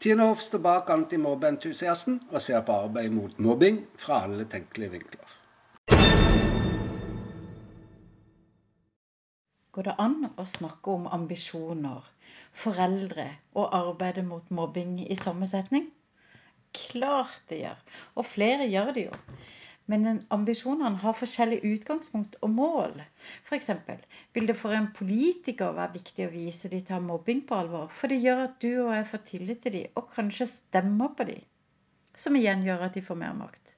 Tine Hoff står bak antimobbeentusiasten og ser på arbeid mot mobbing fra alle tenkelige vinkler. Går det an å snakke om ambisjoner, foreldre og arbeidet mot mobbing i samme setning? Klart det gjør, og flere gjør det jo. Men ambisjonene har forskjellig utgangspunkt og mål. F.eks. vil det for en politiker være viktig å vise de tar mobbing på alvor, for det gjør at du og jeg får tillit til de, og kanskje stemmer på de. Som igjen gjør at de får mer makt.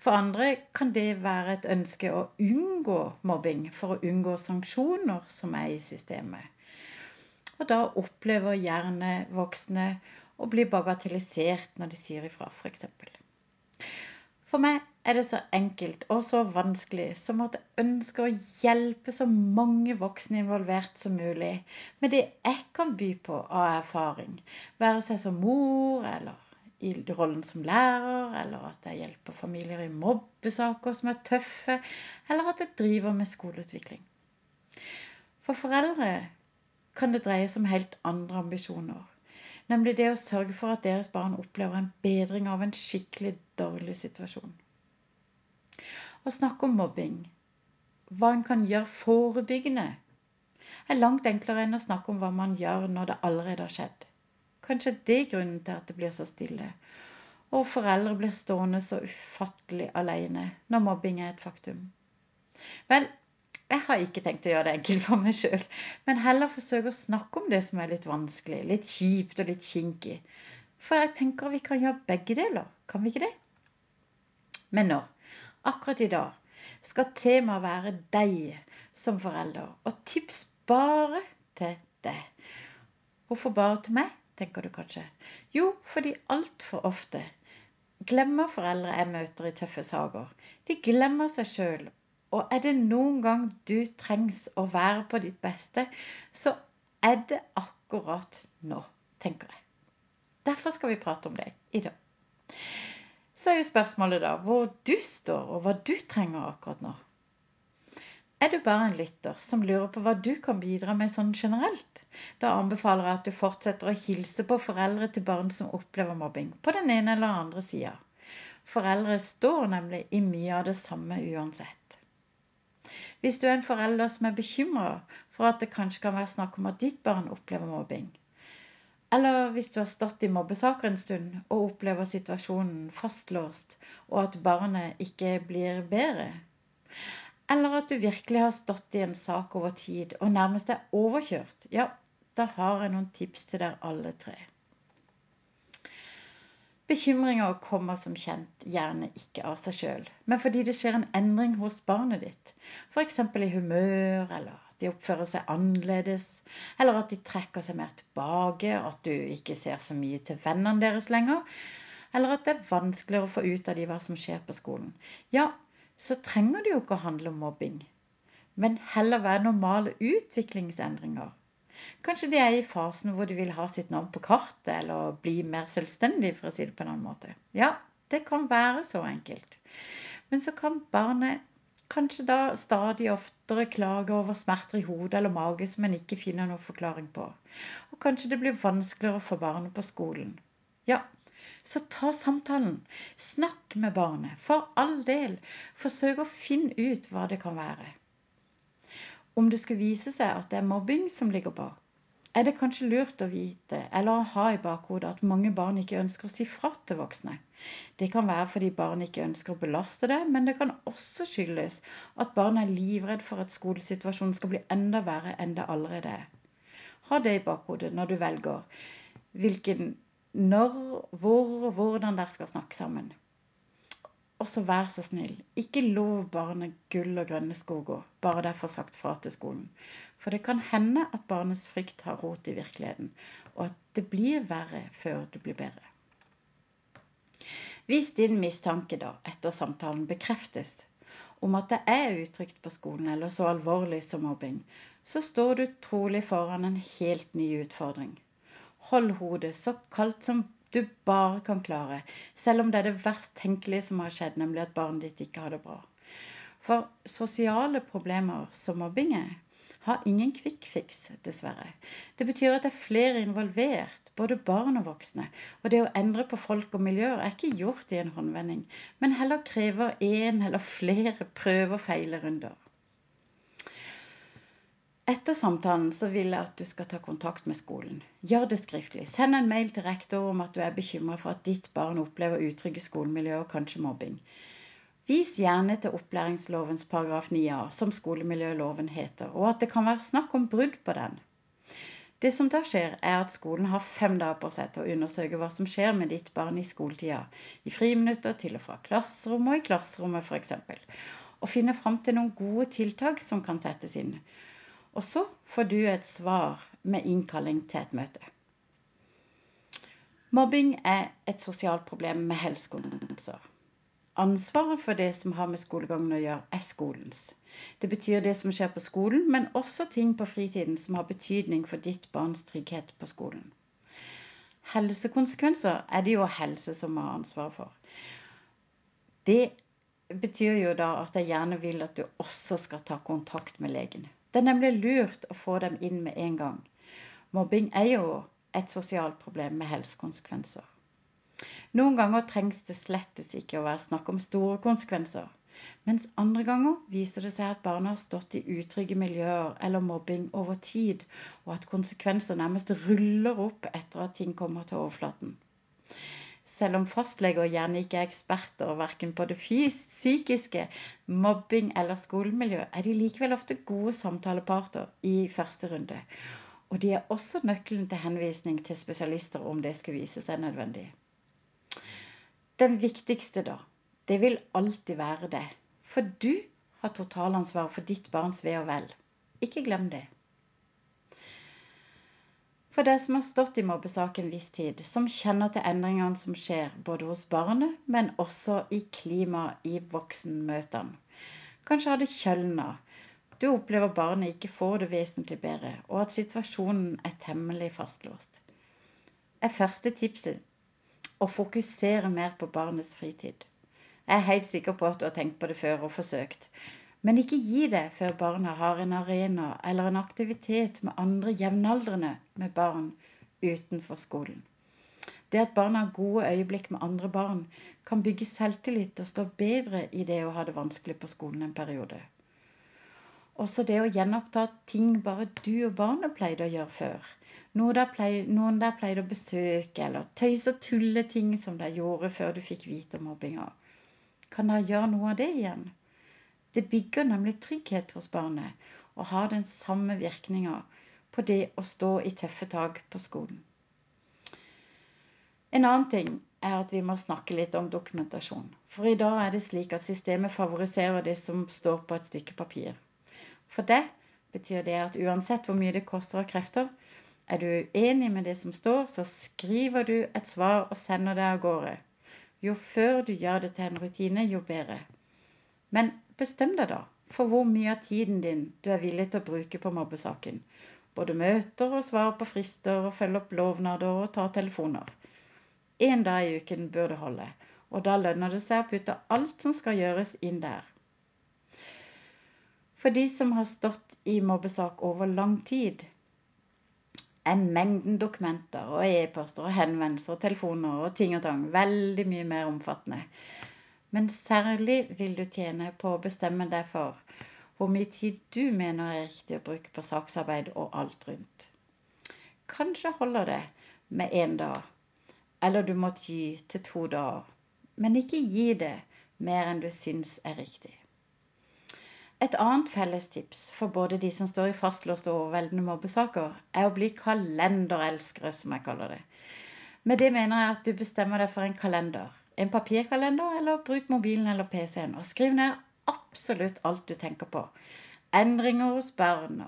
For andre kan det være et ønske å unngå mobbing for å unngå sanksjoner som er i systemet. Og da opplever gjerne voksne å bli bagatellisert når de sier ifra, f.eks. For meg er det så enkelt og så vanskelig som at jeg ønsker å hjelpe så mange voksne involvert som mulig med det jeg kan by på av erfaring, være seg som mor eller i rollen som lærer, eller at jeg hjelper familier i mobbesaker som er tøffe, eller at jeg driver med skoleutvikling. For foreldre kan det dreie seg om helt andre ambisjoner. Nemlig det å sørge for at deres barn opplever en bedring av en skikkelig dårlig situasjon. Å snakke om mobbing, hva en kan gjøre forebyggende, er langt enklere enn å snakke om hva man gjør når det allerede har skjedd. Kanskje det er grunnen til at det blir så stille, og foreldre blir stående så ufattelig alene når mobbing er et faktum. Vel, jeg har ikke tenkt å gjøre det enkelt for meg sjøl, men heller forsøke å snakke om det som er litt vanskelig, litt kjipt og litt kinkig. For jeg tenker vi kan gjøre begge deler, kan vi ikke det? Men nå, akkurat i dag, skal temaet være deg som forelder, og tips bare til deg. Hvorfor bare til meg, tenker du kanskje. Jo, fordi altfor ofte glemmer foreldre jeg møter i tøffe saker. De glemmer seg sjøl og er det noen gang du trengs å være på ditt beste, så er det akkurat nå, tenker jeg. Derfor skal vi prate om det i dag. Så er jo spørsmålet da hvor du står, og hva du trenger akkurat nå. Er du bare en lytter som lurer på hva du kan bidra med sånn generelt? Da anbefaler jeg at du fortsetter å hilse på foreldre til barn som opplever mobbing, på den ene eller andre sida. Foreldre står nemlig i mye av det samme uansett. Hvis du er en forelder som er bekymra for at det kanskje kan være snakk om at ditt barn opplever mobbing, eller hvis du har stått i mobbesaker en stund og opplever situasjonen fastlåst, og at barnet ikke blir bedre, eller at du virkelig har stått i en sak over tid og nærmest er overkjørt, ja, da har jeg noen tips til dere alle tre. Bekymringer kommer som kjent gjerne ikke av seg sjøl, men fordi det skjer en endring hos barnet ditt. F.eks. i humør, eller de oppfører seg annerledes, eller at de trekker seg mer tilbake, at du ikke ser så mye til vennene deres lenger, eller at det er vanskeligere å få ut av de hva som skjer på skolen. Ja, så trenger det jo ikke å handle om mobbing, men heller være normale utviklingsendringer Kanskje de er i fasen hvor de vil ha sitt navn på kartet, eller bli mer selvstendig, for å si det på en annen måte. Ja, det kan være så enkelt. Men så kan barnet kanskje da stadig oftere klager over smerter i hodet eller mage som en ikke finner noen forklaring på. Og kanskje det blir vanskeligere for barnet på skolen. Ja, så ta samtalen. Snakk med barnet. For all del. Forsøk å finne ut hva det kan være. Om det skulle vise seg at det er mobbing som ligger bak, er det kanskje lurt å vite eller å ha i bakhodet at mange barn ikke ønsker å si fra til voksne. Det kan være fordi barn ikke ønsker å belaste det, men det kan også skyldes at barn er livredd for at skolesituasjonen skal bli enda verre enn det allerede er. Ha det i bakhodet når du velger hvilken når, hvor og hvordan dere skal snakke sammen. Og så vær så snill, ikke lov barnet gull og grønne skoger bare det er for sagt fra til skolen. For det kan hende at barnets frykt har rot i virkeligheten, og at det blir verre før det blir bedre. Hvis din mistanke da, etter samtalen bekreftes om at det er utrygt på skolen eller så alvorlig som mobbing, så står du trolig foran en helt ny utfordring. Hold hodet så kaldt som du bare kan klare, selv om det er det verst tenkelige som har skjedd, nemlig at barnet ditt ikke har det bra. For sosiale problemer som mobbing er, har ingen fix, dessverre. Det betyr at det er flere involvert, både barn og voksne. Og det å endre på folk og miljøer er ikke gjort i en håndvending, men heller krever én eller flere prøve- og feilerunder. Etter samtalen så vil jeg at du skal ta kontakt med skolen. Gjør det skriftlig. Send en mail til rektor om at du er bekymra for at ditt barn opplever utrygge skolemiljø og kanskje mobbing. Vis gjerne til opplæringslovens paragraf 9a, som skolemiljøloven heter, og at det kan være snakk om brudd på den. Det som da skjer, er at skolen har fem dager på seg til å undersøke hva som skjer med ditt barn i skoletida, i friminutter til og fra klasserommet og i klasserommet f.eks., og finne fram til noen gode tiltak som kan settes inn. Og så får du et svar med innkalling til et møte. Mobbing er et sosialt problem med helsekonsekvenser. Ansvaret for det som har med skolegangen å gjøre, er skolens. Det betyr det som skjer på skolen, men også ting på fritiden som har betydning for ditt barns trygghet på skolen. Helsekonsekvenser er det jo helse som har ansvaret for. Det betyr jo da at jeg gjerne vil at du også skal ta kontakt med legen. Det er nemlig lurt å få dem inn med en gang. Mobbing er jo et sosialt problem med helsekonsekvenser. Noen ganger trengs det slettes ikke å være snakk om store konsekvenser. Mens andre ganger viser det seg at barna har stått i utrygge miljøer eller mobbing over tid, og at konsekvenser nærmest ruller opp etter at ting kommer til overflaten. Selv om fastleger gjerne ikke er eksperter verken på det psykiske, mobbing eller skolemiljø, er de likevel ofte gode samtaleparter i første runde. Og de er også nøkkelen til henvisning til spesialister om det skulle vise seg nødvendig. Den viktigste, da, det vil alltid være det. For du har totalansvar for ditt barns ve og vel. Ikke glem det. For deg som har stått i mobbesak en viss tid, som kjenner til endringene som skjer både hos barnet, men også i klimaet i voksenmøtene. Kanskje har det kjølna. Du opplever barnet ikke får det vesentlig bedre, og at situasjonen er temmelig fastlåst. Er første tipset å fokusere mer på barnets fritid. Jeg er helt sikker på at du har tenkt på det før og forsøkt, men ikke gi det før barna har en arena eller en aktivitet med andre jevnaldrende med barn utenfor skolen. Det at barna har gode øyeblikk med andre barn, kan bygge selvtillit og stå bedre i det å ha det vanskelig på skolen en periode. Også det å gjenoppta ting bare du og barnet pleide å gjøre før. Noen der pleide, pleide å besøke, eller tøyse og tulle ting som de gjorde før du fikk vite om mobbinga. Kan dere gjøre noe av det igjen? Det bygger nemlig trygghet hos barnet og har den samme virkninga på det å stå i tøffe tak på skolen. En annen ting er at vi må snakke litt om dokumentasjon. For i dag er det slik at systemet favoriserer det som står på et stykke papir. For det betyr det at uansett hvor mye det koster av krefter, er du uenig med det som står, så skriver du et svar og sender det av gårde. Jo før du gjør det til en rutine, jo bedre. Men Bestem deg, da, for hvor mye av tiden din du er villig til å bruke på mobbesaken. Både møter og svar på frister og følge opp lovnader og ta telefoner. Én dag i uken bør det holde, og da lønner det seg å putte alt som skal gjøres, inn der. For de som har stått i mobbesak over lang tid, er mengden dokumenter og e-poster og henvendelser og telefoner og ting og tang veldig mye mer omfattende. Men særlig vil du tjene på å bestemme deg for hvor mye tid du mener er riktig å bruke på saksarbeid og alt rundt. Kanskje holder det med én dag, eller du må ty til to dager. Men ikke gi det mer enn du syns er riktig. Et annet fellestips for både de som står i fastlåste og overveldende mobbesaker, er å bli kalenderelskere, som jeg kaller det. Med det mener jeg at du bestemmer deg for en kalender en papirkalender, eller bruk mobilen eller PC-en. Og skriv ned absolutt alt du tenker på. Endringer hos barn,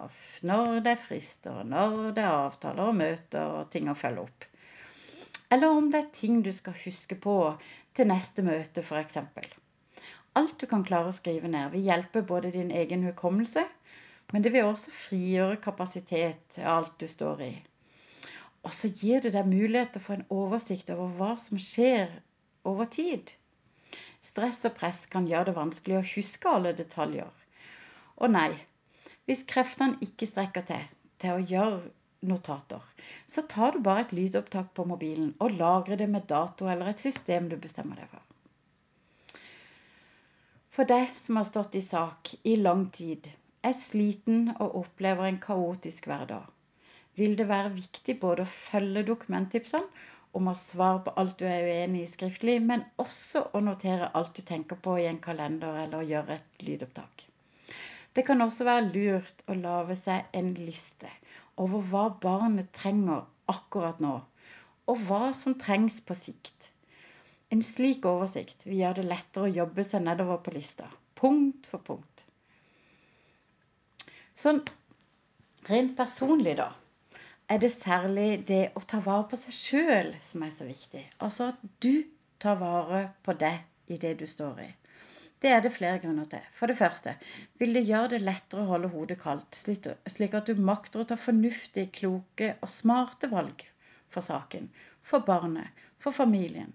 når det er frister, når det er avtaler og møter og ting å følge opp. Eller om det er ting du skal huske på til neste møte, f.eks. Alt du kan klare å skrive ned, vil hjelpe både din egen hukommelse, men det vil også frigjøre kapasitet til alt du står i. Og så gir det deg mulighet til å få en oversikt over hva som skjer over tid. Stress og press kan gjøre det vanskelig å huske alle detaljer. Og nei, Hvis kreftene ikke strekker til til å gjøre notater, så tar du bare et lydopptak på mobilen og lagrer det med dato eller et system du bestemmer deg for. For deg som har stått i sak i lang tid, er sliten og opplever en kaotisk hverdag, vil det være viktig både å følge dokumenttipsene om å svare på alt du er uenig i skriftlig, men også å notere alt du tenker på i en kalender eller gjøre et lydopptak. Det kan også være lurt å lage seg en liste over hva barnet trenger akkurat nå, og hva som trengs på sikt. En slik oversikt vil gjøre det lettere å jobbe seg nedover på lista, punkt for punkt. Sånn rent personlig, da, er det særlig det å ta vare på seg sjøl som er så viktig. Altså at du tar vare på deg i det du står i. Det er det flere grunner til. For det første vil det gjøre det lettere å holde hodet kaldt, slik at du makter å ta fornuftige, kloke og smarte valg for saken, for barnet, for familien.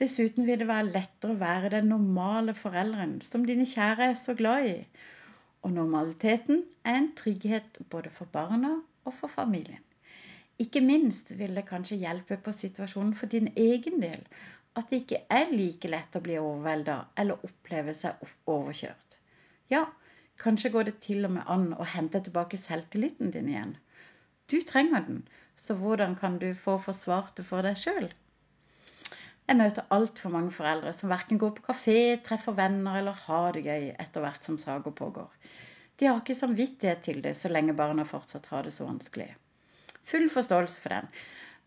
Dessuten vil det være lettere å være den normale forelderen som dine kjære er så glad i. Og normaliteten er en trygghet både for barna og for familien. Ikke minst vil det kanskje hjelpe på situasjonen for din egen del at det ikke er like lett å bli overvelda eller oppleve seg overkjørt. Ja, kanskje går det til og med an å hente tilbake selvtilliten din igjen. Du trenger den, så hvordan kan du få forsvart det for deg sjøl? Jeg møter altfor mange foreldre som verken går på kafé, treffer venner eller har det gøy etter hvert som saker pågår. De har ikke samvittighet til det så lenge barna fortsatt har det så vanskelig. Full forståelse for den.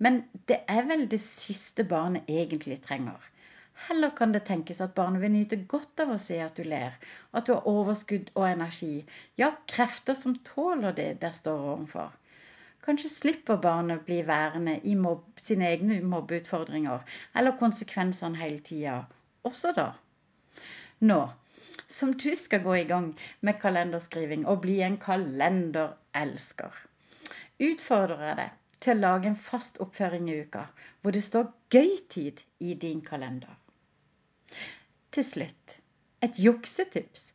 Men det er vel det siste barnet egentlig trenger. Heller kan det tenkes at barnet vil nyte godt av å se at du ler, at du har overskudd og energi, ja, krefter som tåler det der står overfor. Kanskje slipper barnet bli værende i mobb, sine egne mobbeutfordringer eller konsekvensene hele tida. Også da. Nå som du skal gå i gang med kalenderskriving og bli en kalenderelsker, utfordrer jeg deg til å lage en fast oppføring i uka hvor det står 'gøy-tid' i din kalender. Til slutt et juksetips.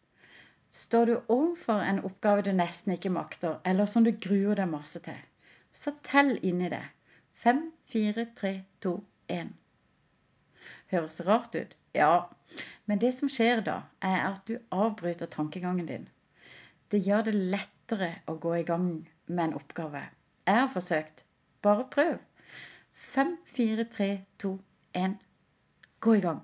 Står du overfor en oppgave du nesten ikke makter, eller som du gruer deg masse til, så tell inni det. Fem, fire, tre, to, én. Høres det rart ut? Ja. Men det som skjer da, er at du avbryter tankegangen din. Det gjør det lettere å gå i gang med en oppgave. Jeg har forsøkt. Bare prøv. Fem, fire, tre, to, én. Gå i gang.